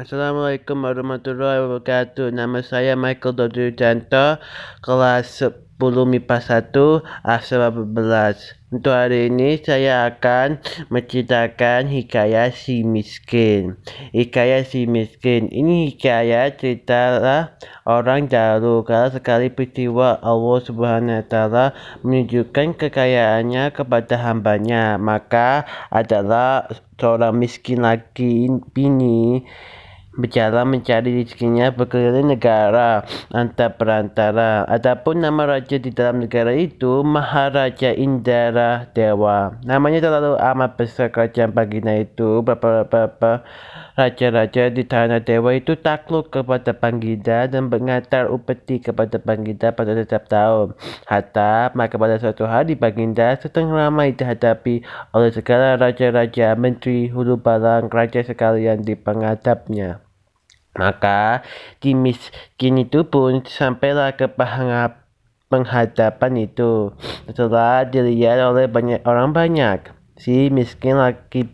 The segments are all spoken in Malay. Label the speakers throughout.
Speaker 1: Assalamualaikum warahmatullahi wabarakatuh. Nama saya Michael Dodi Janto, kelas 10 MIPA 1, asal 12. Untuk hari ini saya akan menceritakan hikayat si miskin. Hikayat si miskin. Ini hikayat ceritalah orang dahulu kala sekali peristiwa Allah Subhanahu Wa Taala menunjukkan kekayaannya kepada hambanya. Maka adalah seorang miskin lagi bini berjalan mencari rezekinya berkeliling negara antar perantara. Adapun nama raja di dalam negara itu Maharaja Indra Dewa. Namanya terlalu amat besar kerajaan Baginda itu. Beberapa raja-raja di tanah Dewa itu takluk kepada Baginda dan mengantar upeti kepada Baginda pada setiap tahun. Hatta maka pada suatu hari Baginda sedang ramai dihadapi oleh segala raja-raja, menteri, hulu balang, raja sekalian di penghadapnya. Maka di miskin itu pun sampailah ke penghadapan itu. Setelah dilihat oleh banyak orang banyak, si miskin laki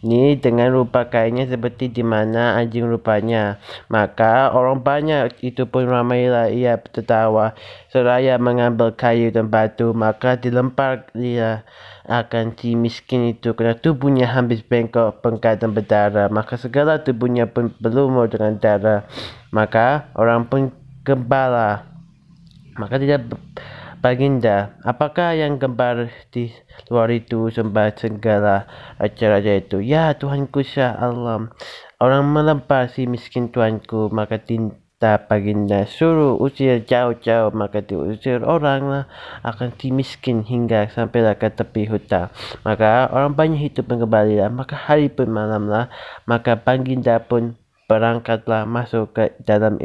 Speaker 1: ini dengan rupa kainnya seperti di mana anjing rupanya. Maka orang banyak itu pun ramailah ia tertawa seraya mengambil kayu dan batu. Maka dilempar dia akan si miskin itu kerana tubuhnya habis bengkok, pengkat dan berdarah. Maka segala tubuhnya pun berlumur dengan darah. Maka orang pun gembala. Maka tidak baginda. Apakah yang gembar di luar itu sembah segala raja-raja itu? Ya Tuhanku Syah Allah. Orang melempar si miskin tuanku. Maka minta baginda suruh usir jauh-jauh maka diusir orang lah akan si miskin hingga sampailah ke tepi hutan. Maka orang banyak pun kembali lah. Maka hari pun malam lah maka baginda pun berangkatlah masuk ke dalam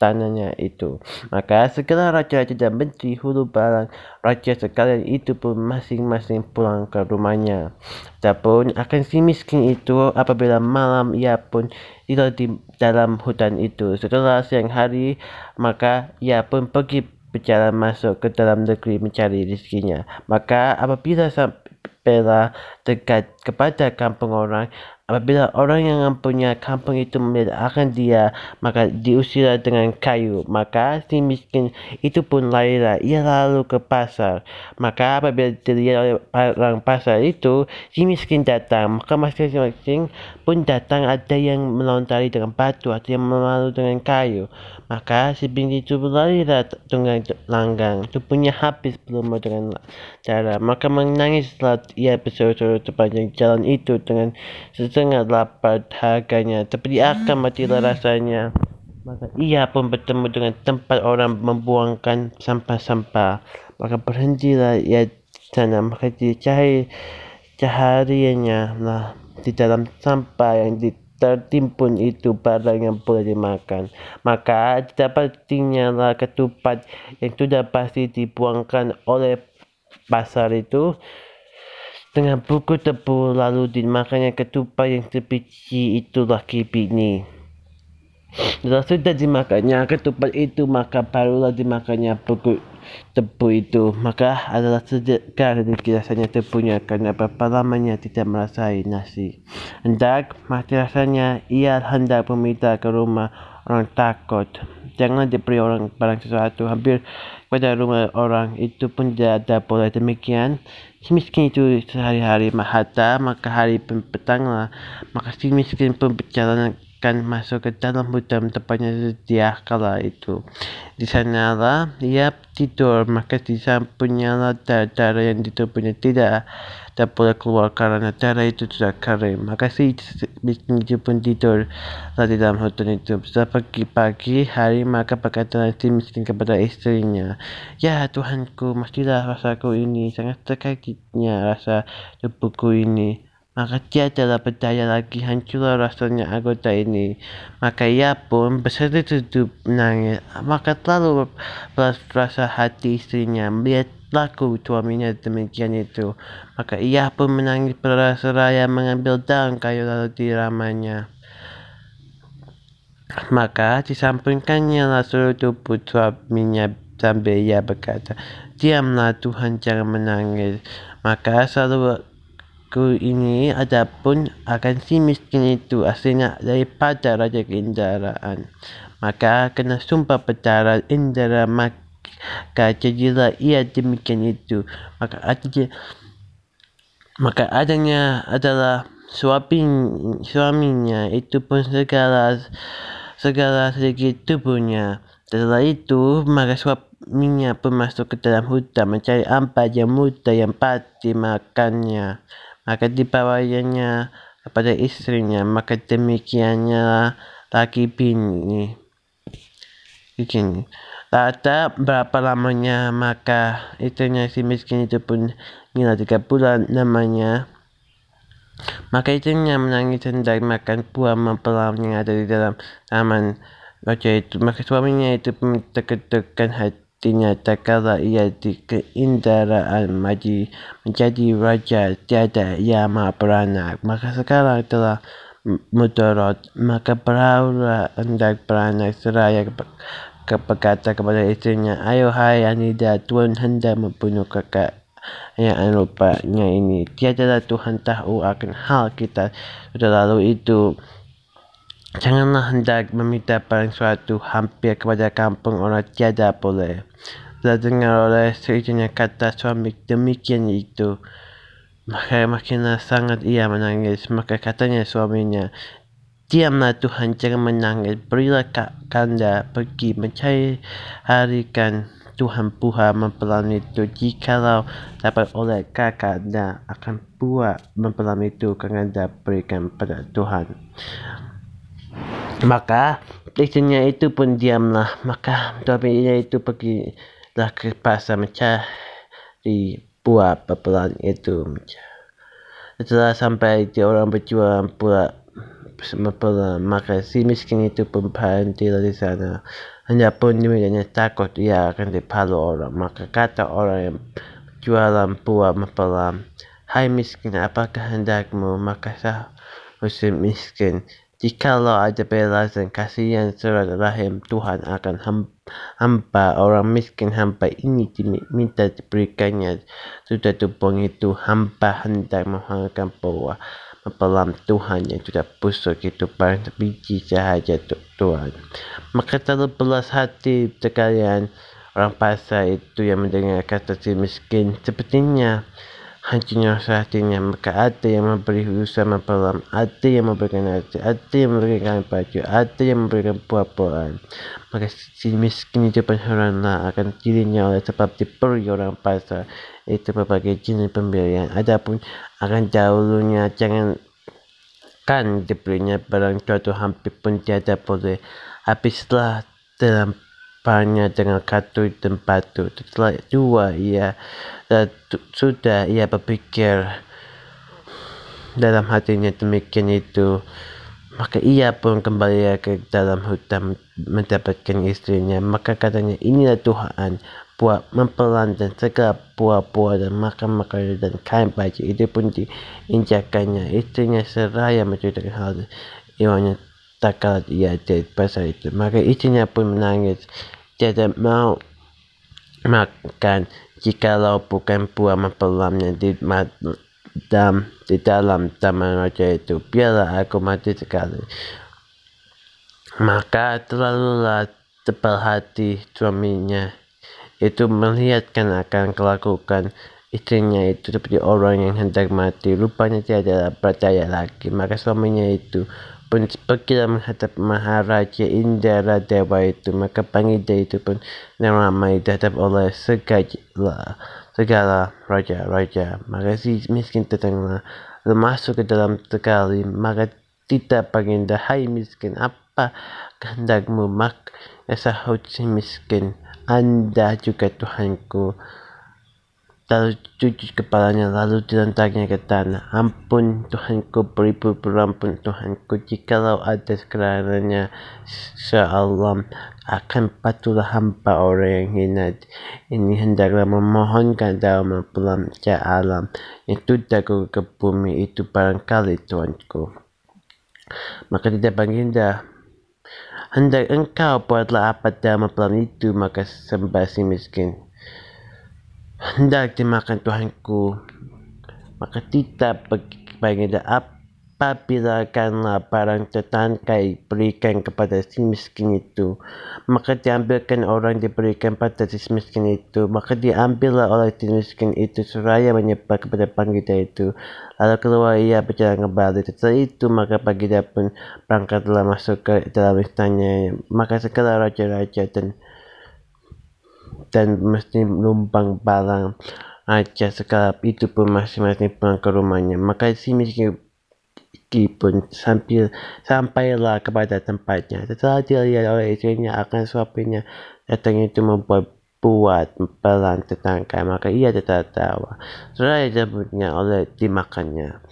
Speaker 1: istananya itu maka segala raja-raja dan menteri hulu balang raja sekalian itu pun masing-masing pulang ke rumahnya Adapun akan si miskin itu apabila malam ia pun tidur di dalam hutan itu. Setelah siang hari, maka ia pun pergi berjalan masuk ke dalam negeri mencari rezekinya. Maka apabila sampailah dekat kepada kampung orang, Apabila orang yang mempunyai kampung itu melihat akan dia, maka diusir dengan kayu. Maka si miskin itu pun larilah. Ia lalu ke pasar. Maka apabila dilihat oleh orang pasar itu, si miskin datang. Maka masing-masing pun datang ada yang melontari dengan batu, ada yang melalu dengan kayu. Maka si binti itu berlarilah dengan langgang. Tubuhnya habis belum dengan cara. Maka menangis setelah ia berseru-seru sepanjang jalan itu dengan sesuatu sangat lapar harganya Tapi akan matilah rasanya. Maka ia pun bertemu dengan tempat orang membuangkan sampah-sampah. Maka berhentilah ia di sana. Maka dia cari caharianya lah Di dalam sampah yang tertimpun itu barang yang boleh dimakan. Maka didapatinya lah ketupat yang sudah pasti dibuangkan oleh pasar itu dengan buku tebu lalu dimakannya ketupat yang sebiji itulah kibini. Setelah sudah dimakannya ketupat itu maka barulah dimakannya buku tebu itu maka adalah segar rezeki rasanya tebunya karena berapa lamanya tidak merasai nasi. Hendak mati rasanya ia hendak meminta ke rumah orang takut. Jangan diberi orang barang sesuatu. Hampir pada rumah orang itu pun tidak ada boleh demikian. Si miskin itu sehari-hari hatta maka hari pun petanglah maka si miskin pun berjalan akan masuk ke dalam hutan tempatnya sedia kala itu. Di sana lah ia tidur. Maka di sampingnya lah darah yang di tubuhnya tidak tak boleh keluar karena darah itu sudah kering. Maka si miskin itu pun tidur dalam hutan itu. Setelah pagi-pagi hari maka berkata si miskin kepada istrinya, Ya Tuhanku, mestilah rasaku ini sangat terkejutnya rasa tubuhku ini. Maka dia telah berdaya lagi hancurlah rasanya anggota ini. Maka ia pun bersetuju menangis. Maka terlalu rasa hati istrinya melihat laku suaminya demikian itu. Maka ia pun menangis berseraya mengambil daun kayu lalu diramanya. Maka disampaikannya lah seluruh tubuh suaminya sambil ia berkata, Diamlah Tuhan jangan menangis. Maka selalu ku ini adapun akan si miskin itu aslinya daripada Raja Kendaraan. Maka kena sumpah petara Indra maka jadilah ia demikian itu. Maka adanya, maka adanya adalah suami, suaminya itu pun segala segala sedikit tubuhnya. Setelah itu, maka suaminya pun masuk ke dalam hutan mencari ampas yang muda yang pasti makannya maka dibawanya kepada istrinya maka demikiannya lagi bini. Begini tak berapa lamanya maka istrinya si miskin itu pun gila tiga bulan namanya. Maka istrinya menangis hendak makan buah mempelam yang ada di dalam taman. Raja itu maka suaminya itu pun terketukkan hati Ternyata kala ia di keindaraan maji menjadi raja tiada ia beranak. Maka sekarang telah mudarat. Maka perahulah hendak beranak seraya berkata kepada istrinya, Ayo hai Anida, Tuhan hendak membunuh kakak yang rupanya ini. Tiadalah Tuhan tahu akan hal kita sudah lalu itu. Janganlah hendak meminta barang suatu hampir kepada kampung orang tiada boleh. Telah dengar oleh seijinya kata suami demikian itu. Maka makinlah sangat ia menangis. Maka katanya suaminya, Diamlah Tuhan jangan menangis. Berilah kak kanda pergi mencari harikan Tuhan buah mempelam itu. Jikalau dapat oleh kakak akan buah mempelam itu, kanda berikan pada Tuhan. Maka istrinya itu pun diamlah. Maka suaminya itu pergilah ke pasar mencari buah pepelan itu. Setelah sampai di orang berjual pula pepelan, maka si miskin itu pun berhenti di sana. Hanya pun demikiannya takut ia akan dipalu orang. Maka kata orang yang jualan buah mepelam, Hai miskin, apakah hendakmu? Maka sah si miskin, Jikalau ada belas dan kasihan surat rahim Tuhan akan hamba orang miskin hamba ini diminta diberikannya. Sudah tupung itu hamba hendak mengharapkan bahwa mempelam Tuhan yang sudah busuk itu barang biji sahaja Tuhan. Maka terlalu belas hati sekalian orang pasar itu yang mendengar kata si miskin. Sepertinya hatinya maka ada yang memberi usaha memperlam ada yang memberikan hati ada yang memberikan baju ada yang memberikan buah-buahan. Maka si miskin itu pun heranlah akan dirinya oleh sebab diberi orang pasar. Itu berbagai jenis pemberian adapun akan dahulunya jangan kan diberinya barang suatu hampir pun tiada boleh. Habislah dalam banyak dengan kartu dan batu setelah dua ia sudah ia berpikir dalam hatinya demikian itu. Maka ia pun kembali ke dalam hutan mendapatkan istrinya. Maka katanya inilah Tuhan buat mempelan dan segala buah-buah dan makan makanan dan kain baju. Itu pun diinjakannya. Istrinya seraya menceritakan hal iwannya tak kalah ia di pasal itu. Maka istrinya pun menangis. Tidak mau makan jikalau bukan buah mempelamnya di dalam di dalam taman raja itu. Biarlah aku mati sekali. Maka terlalulah tebal hati suaminya. Itu melihatkan akan kelakukan istrinya itu seperti orang yang hendak mati. Rupanya tiada percaya lagi. Maka suaminya itu pun pergilah menghadap Maharaja Indra Dewa itu. Maka Pangida itu pun ramai dihadap oleh segala segala raja-raja. Maka si miskin tetangga masuk ke dalam sekali. Maka tidak Pangida hai miskin apa kehendakmu? Mak sahut si miskin anda juga Tuhanku Lalu cuci kepalanya, lalu dilentaknya ke tanah. Ampun Tuhanku, beribu berampun Tuhanku. Jikalau ada sekiranya sealam akan patulah hamba orang yang hina ini hendaklah memohonkan dalam pulang ke alam. Yang sudah ke bumi itu barangkali Tuhanku. Maka tidak baginda hendak engkau buatlah apa dalam pelan itu maka sembah si miskin hendak dimakan Tuhanku maka tidak baginda apabila karena barang tertangkai berikan kepada si miskin itu. Maka diambilkan orang diberikan pada si miskin itu. Maka diambillah oleh si miskin itu seraya menyebar kepada baginda itu. Lalu keluar ia berjalan kembali. Setelah itu maka baginda pun berangkatlah masuk ke dalam istananya maka segala raja-raja dan dan mesti numpang barang aja segala itu pun masing-masing pulang ke rumahnya. Maka si miskin pun sambil sampailah kepada tempatnya. Setelah dilihat oleh istrinya akan suaminya datang itu membuat buat pelan tetangga maka ia tertawa setelah disebutnya oleh dimakannya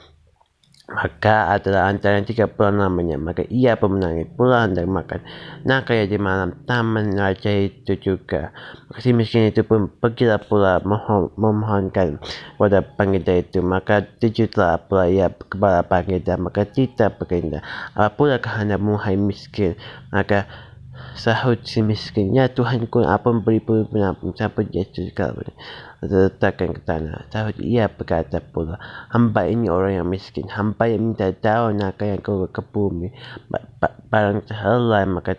Speaker 1: maka adalah antara yang tiga bulan namanya maka ia pun menangis pula hendak makan. Nah kayak di malam taman raja itu juga. Maka si miskin itu pun pergilah pula mohon, memohonkan kepada panggilan itu. Maka dijutlah pula ia kepada panggilan. Maka tidak berkata apa pula kehendak muhai miskin? Maka sahut si miskin. Ya Tuhanku apa beri pengampun sampai Yesus kalau letakkan ke tanah. Sahut. Ia berkata pula, hamba ini orang yang miskin, hamba yang minta daun naga yang keluar ke bumi. Barang terhelai maka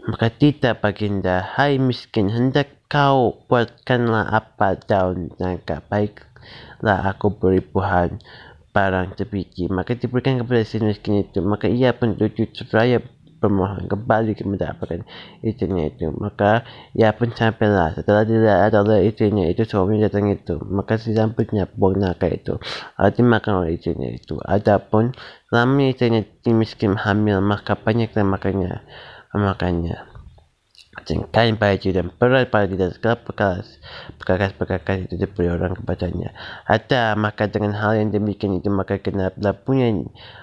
Speaker 1: maka tidak baginda, hai miskin, hendak kau buatkanlah apa daun naga, baiklah aku beri buah barang sebiji. Maka diberikan kepada si miskin itu, maka ia pun tujuh seraya pemohon kembali mendapatkan istrinya itu. Maka ia pun sampailah setelah dilihat oleh istrinya itu suami datang itu. Maka si sambutnya buang naga itu. Lalu dimakan oleh istrinya itu. Adapun selama istrinya miskin hamil maka banyaklah makannya makannya kain baju dan pada tidak segala perkara perkakas-perkakas itu diberi orang kepadanya. Ada maka dengan hal yang demikian itu maka kenapa punya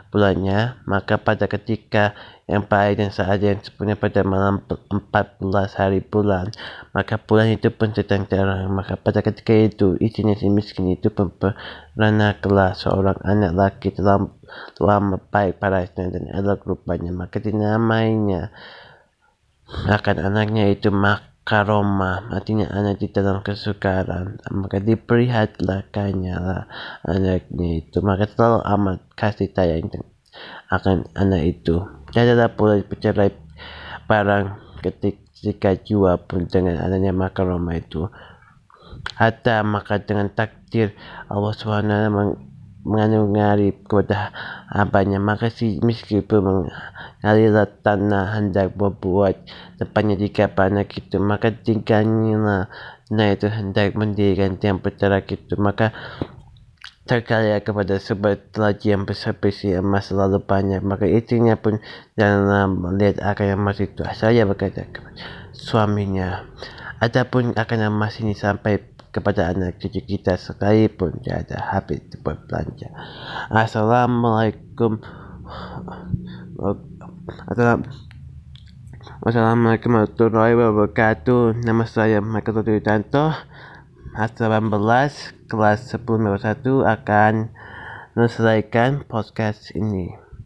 Speaker 1: bulannya. Maka pada ketika yang baik dan saat yang sepunya pada malam 14 hari bulan maka bulan itu pun sedang terang. Maka pada ketika itu istrinya si miskin itu pun pernah seorang anak laki dalam lama baik parasnya dan elok rupanya. Maka dinamainya akan anaknya itu makaroma. Artinya anak di dalam kesukaran. Maka diperlihatkannya lah anaknya itu. Maka selalu amat kasih sayang akan anak itu. Tidaklah pula bercerai barang ketika jua pun dengan adanya makaroma itu. Hatta maka dengan takdir Allah SWT mengari kepada abahnya maka si miskin pun mengalirlah tanah hendak membuat tempatnya di anak itu maka tinggalnya nah itu hendak mendirikan tiang berterak itu maka terkaya kepada sebuah telaji yang besar-besi emas selalu banyak. Maka istrinya pun dalam melihat akan emas itu saya berkata kepada suaminya adapun akan emas ini sampai kepada anak cucu kita sekalipun tiada habis buat belanja. Assalamualaikum. Assalamualaikum warahmatullahi wabarakatuh. Nama saya Michael Tanto. Asal 18 kelas 10 1 akan menyelesaikan podcast ini.